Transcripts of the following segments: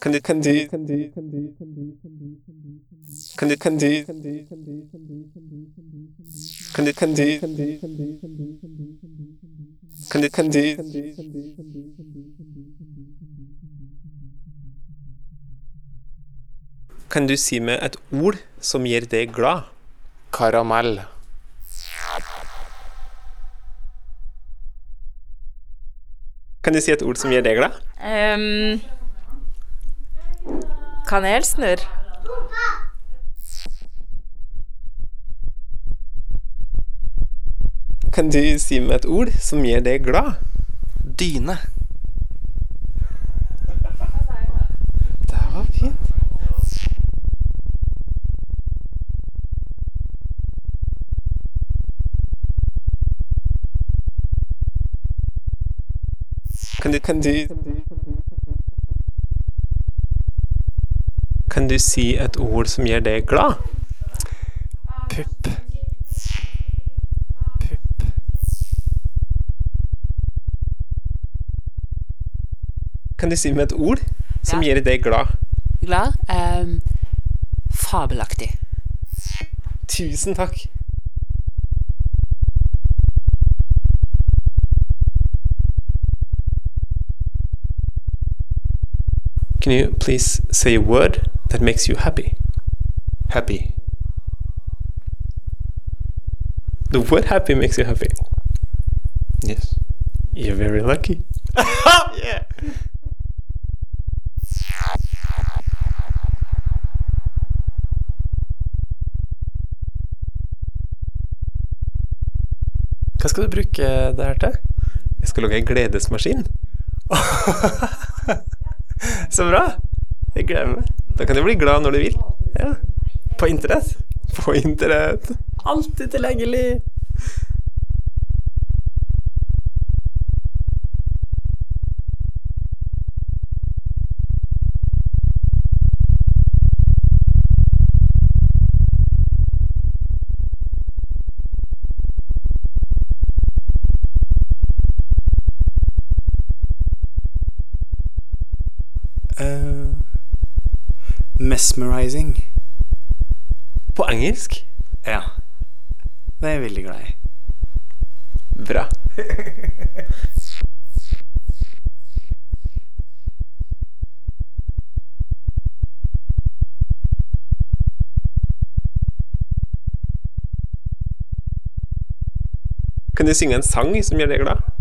Kan du Kan du Kan du Kan du Kan du Kan du Kan du Kan du Kan du Kan du Kan du Kan du si med et ord som gjør deg glad? Karamell. Kan du si et ord som gjør deg glad? Um, kanelsnurr. Kan du si med et ord som gjør deg glad? Dyne. Kan du Kan du Kan du si et ord som gjør deg glad? Pupp. Pupp. Kan du si med et ord som Ja. gjør deg glad? Glad? Um, fabelaktig. Tusen takk. Can you please say a word that makes you happy? Happy. The word happy makes you happy. Yes. You're very lucky. yeah. Hva skal du bruke det her til? Jeg skal lage en gledesmaskin. Så bra! Jeg gleder meg. Da kan du bli glad når du vil. Ja. På internett. På internett. Alltid tilgjengelig. Mesmerizing. På engelsk. Ja. Det er jeg veldig glad i. Bra. Kan du synge en sang som gjør deg glad?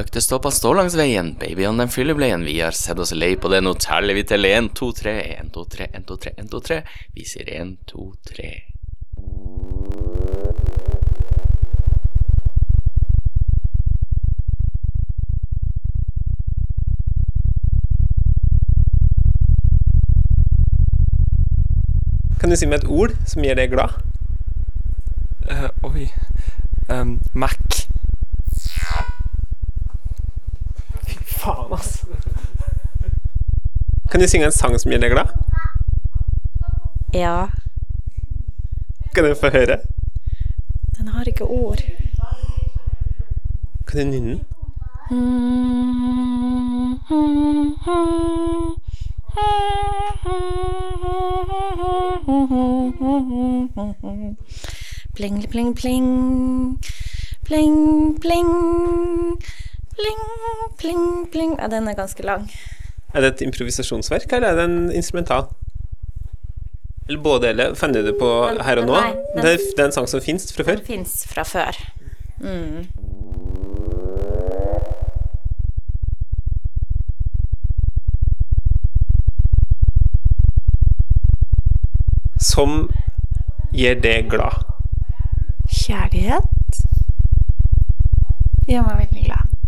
Løktestolpene står langs veien, babyene dem fyller bleien. Vi har sett oss lei på det, nå teller vi til 1, 2, 3, 1, 2, 3, 1, 2, 3, 1, 2, 3. Vi sier 1, 2, 3. Kan du si meg et ord som gjør deg glad? Uh, oi. Um, Mac. Faen, ass. Kan du synge en sang som gjør deg glad? Ja, Kan du få høre? den har ikke ord. Kan du nynne den? Pling, pling, pling. Pling, pling. Pling, pling, pling. Ja, den er ganske lang. Er det et improvisasjonsverk, eller er det en instrumental? Eller både eller? Fant du det på her og nå? Nei, den, det, er, en sang som fins fra før? Den fins fra før. Mm. Som gjør deg glad? Kjærlighet gjør meg veldig glad.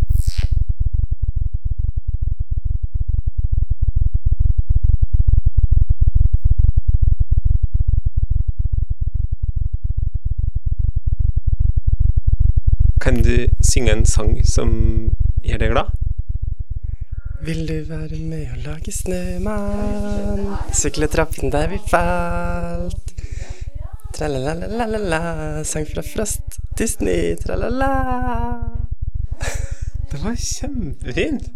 Du synge en sang som gjør deg glad? Vil du være med og lage snømann? Sykle trappen der vi falt. Tralalalala, sang fra frost til snø, tralala. Det var kjempefint.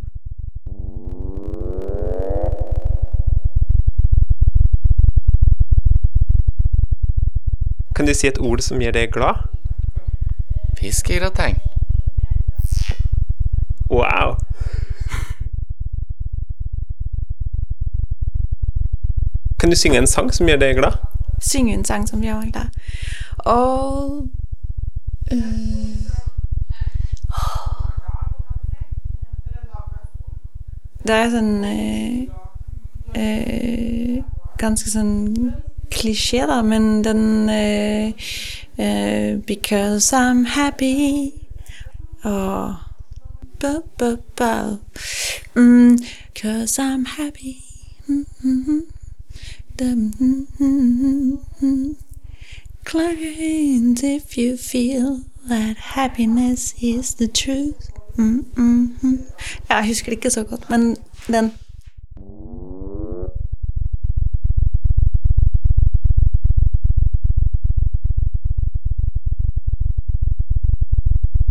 Kan du si et ord som gjør deg glad? Fiskegrateng. Wow. Kan du synge en sang som gjør deg glad? Synge en sang som gjør meg glad. Og øh, Det er sånn øh, øh, Ganske sånn klisjé, da, men den øh, øh, Because I'm happy og bu, bu, bu. Mm, Cause I'm happy mm-hmm. Mm-hmm. Client if you feel that happiness is the truth. Mm -hmm. Jeg husker det ikke så godt, men den.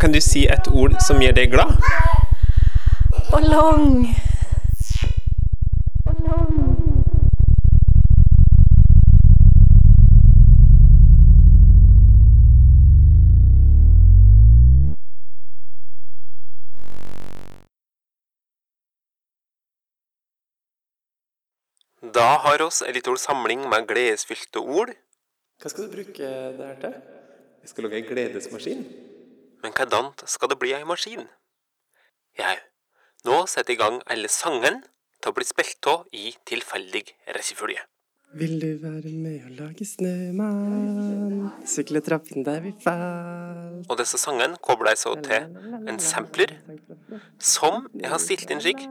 Kan du si et ord som gjør deg glad? Ballong. Da har oss en liten samling med gledesfylte ord. Hva skal du bruke det her til? Jeg skal lage en gledesmaskin. Men kadant skal det bli ei maskin? Jau, nå setter i gang alle sangene til å bli spilt av i tilfeldig rekkefølge. Vil du være med og lage snømann? Sykle trappen der vi falt. Og disse sangene kobler jeg så til en sampler som jeg har stilt inn slik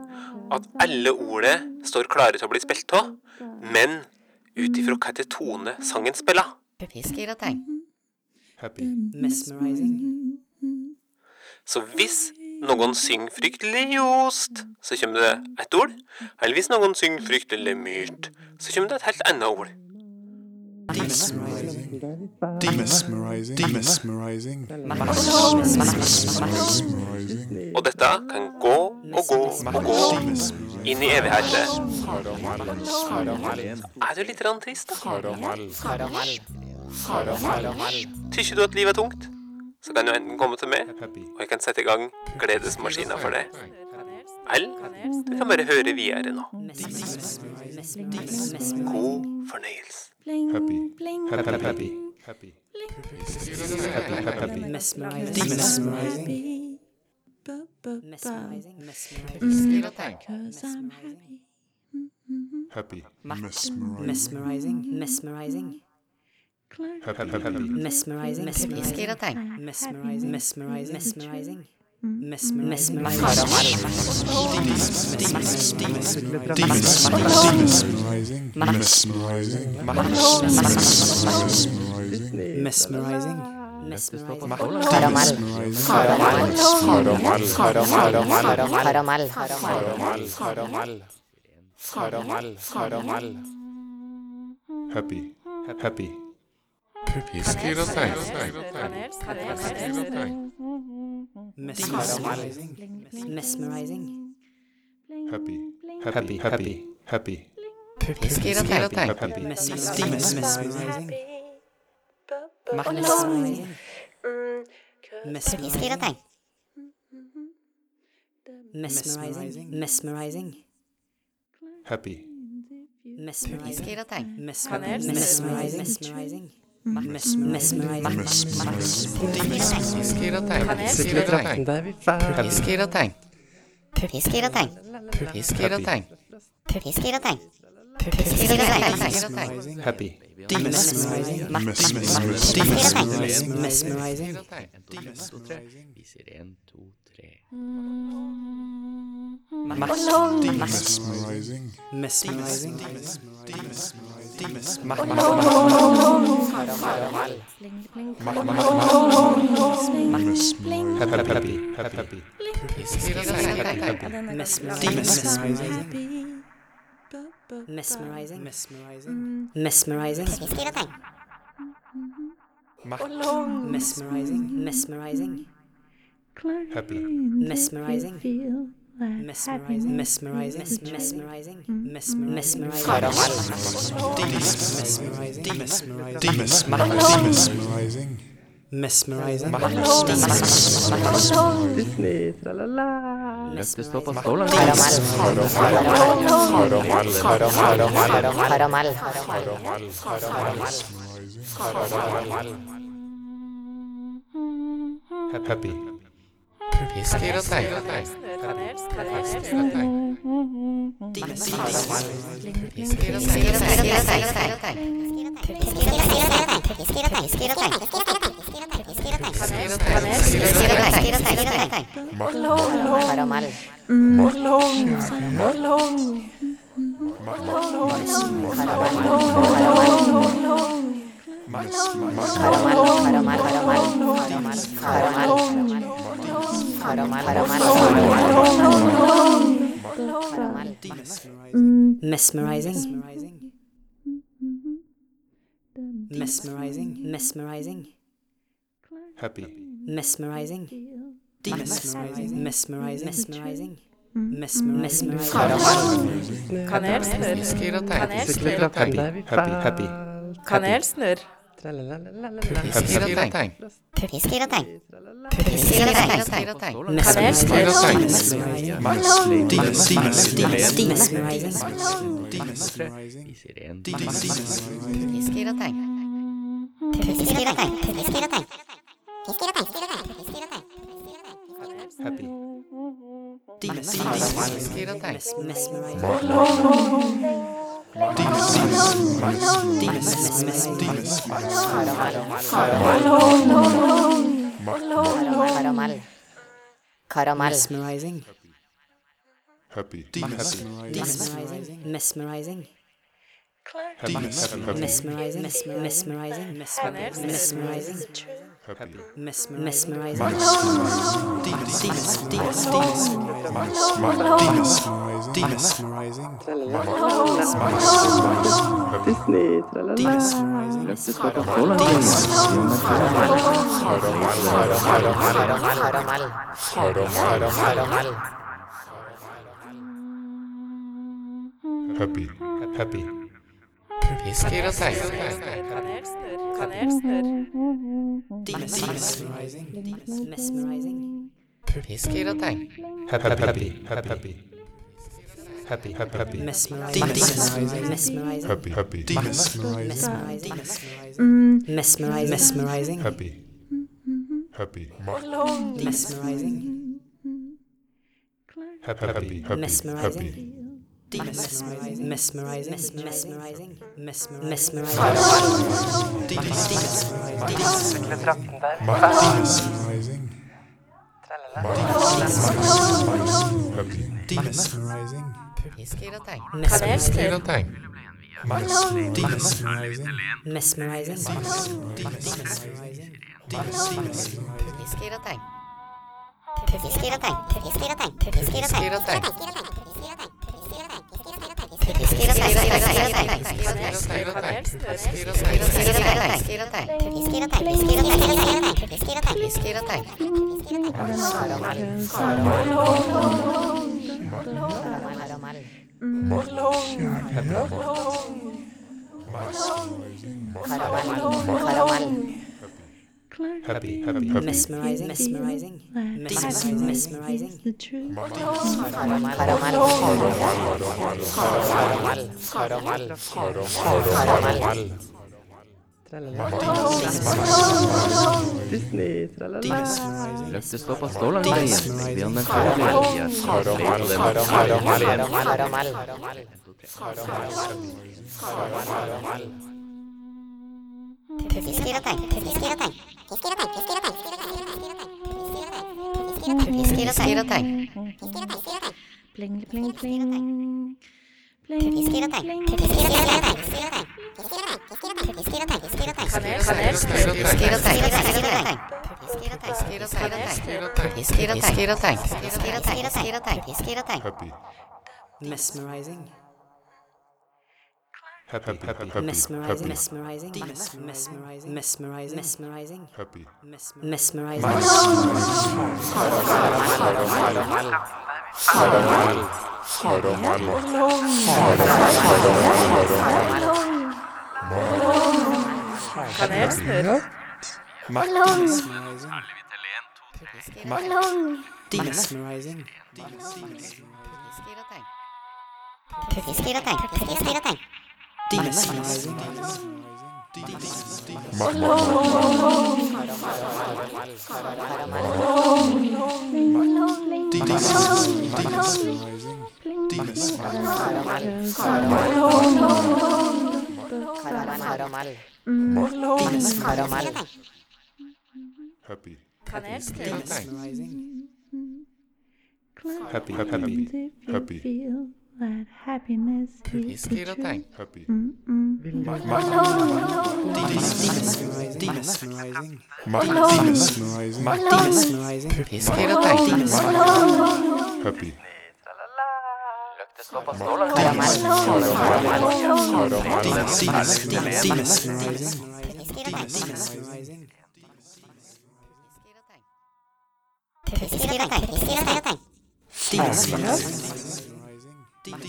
at alle ordene står klare til å bli spilt av, men ut ifra hvilken tone sangen spiller. Happy. Mesmerizing. Så hvis noen synger fryktelig ljost, så kommer det et ord. Eller hvis noen synger fryktelig myrt, så kommer det et helt annet ord. Demesmerizing. Demesmerizing. Og dette kan gå og gå og gå inn i evigheten. Er du litt trist, da? Tykker du at livet er tungt? Så kan du enten komme til meg, og jeg kan sette i gang gledesmaskiner for deg. Eller du kan bare høre videre nå. God fornøyelse. Happy. Happy. Happy. Happy. Happy. Happy. Mesmerizing. Happy. Bu. Mesmerizing. Mesmerizing. Mesmerizing. Mesmerizing. Mesmerizing. Mesmerizing. Mesmerizing. Mesmerizing. Happy, happy. Pippiskid och Tank. Mesmerizing. Mesmerizing. Happy. Happy. Happy. Happy. Pippiskid och Tank. Mesmerizing. Mesmerizing. happy. och Tank. Mesmerizing. Mesmerizing. Happy. Mesmerizing. Mesmerizing. Mesmerizing. Mesmerizing. Mesmerizing. Fiskegrateng. Sykle trappen Mesmerizing. vi. Fiskegrateng. Fiskegrateng. Fiskegrateng. Happy. Mesmerizing. Mesmerizing. Dimes. Mach, mach, oh, mach. Mach, mach, mach. Happy, happy, happy. Mesmerizing. Mesmerizing. Mesmerizing. Mesmerizing. Mesmerizing. Mesmerizing. Happy. Mesmerizing mesmerizing, mesmerizing, mesmerizing, mm. mesmerizing, mesmerizing, mesmerizing, Mesmerizing. tra la la. Løftes opp av stålen. Happy. jest kierotaj. Molong. Molong. Paro Mesmerizing. Mesmerizing. Mesmerizing. Happy. Mesmerizing. Mesmerizing. Mesmerizing. Mesmerizing. Kanelsnurr. Kanelsnurr. Happy. Happy. Kanelsnurr. Wszystkiego tań. Wszystkiego tań. Wszystkiego tań. Wszystkiego tań. Wszystkiego tań. Wszystkiego tań. Wszystkiego tań. Happy. Mesmerizing. Karamell. Karamell. Mesmerizing. Happy. Happy. Mesmerizing. Mesmerizing. Happy. Happy. Mesmerizing. Mesmerizing. Mesmerizing. Mesmerizing. Happy. Mesmer- Mesmerizing. Karamell. Happy. Happy. Fisker og teig. Kanelsnurr. Mm-hmm. Mesmerizing. Mesmerizing. Fisker og teig. Happy. Happy. Happy. Happy. Happy. Happy. Mesmerizing. Mesmerizing. Happy. Happy. Mesmerizing. Mesmerizing. Mesmerizing. Happy. Happy. Mm. Mesmerizing. Happy. Happy. Happy. Mesmerizing. Mesmerizing. Mesmerizing. Mesmerizing. Mesmer- Mesmerizing. Mesmerizing. Mesmerizing. Malone. Malone. Malone. Happy. Happy. Happy. Mesmerizing. Mesmerizing. Mesmerizing. Mesmerizing. Disney, tralala. Løftestå Mesmerizing. happy, happy, happy, happy, mesmerizing, mesmerizing, mesmerizing, mesmerizing, mesmerizing, happy, mesmerizing, mesmerizing, mesmerizing, Putti skriver tegn. Putti skriver tegn. Demasculizing. Happy. Happy. Happy. Happy. Happy. Let happiness be Is the truth. thing. Happy. Demesmerizing. Demesmerizing. Demesmerizing. Happy. Demesmerizing. Demesmerizing. Demesmerizing. Happy.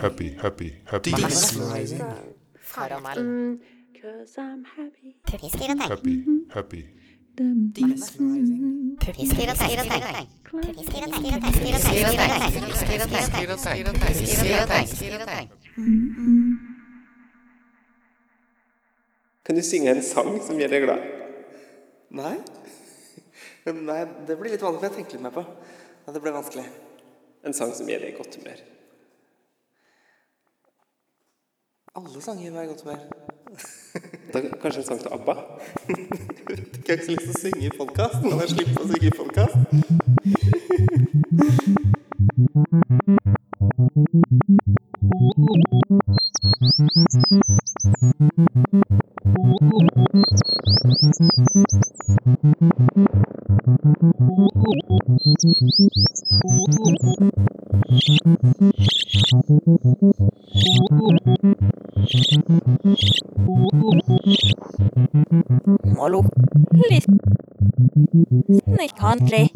Happy. Happy. Because I'm happy. Happy, happy. Kan du synge en sang som gjør deg glad? Nei. Nei, det blir litt vanskelig. Jeg tenker litt mer på. Ja, det ble vanskelig. En sang som gjør deg i godt humør? Alle sanger gjør meg i godt humør. Da, kanskje en sang til ABBA? Jeg har ikke så lyst til å synge i podkast. Kan jeg slippe å synge i podkast? Pondley.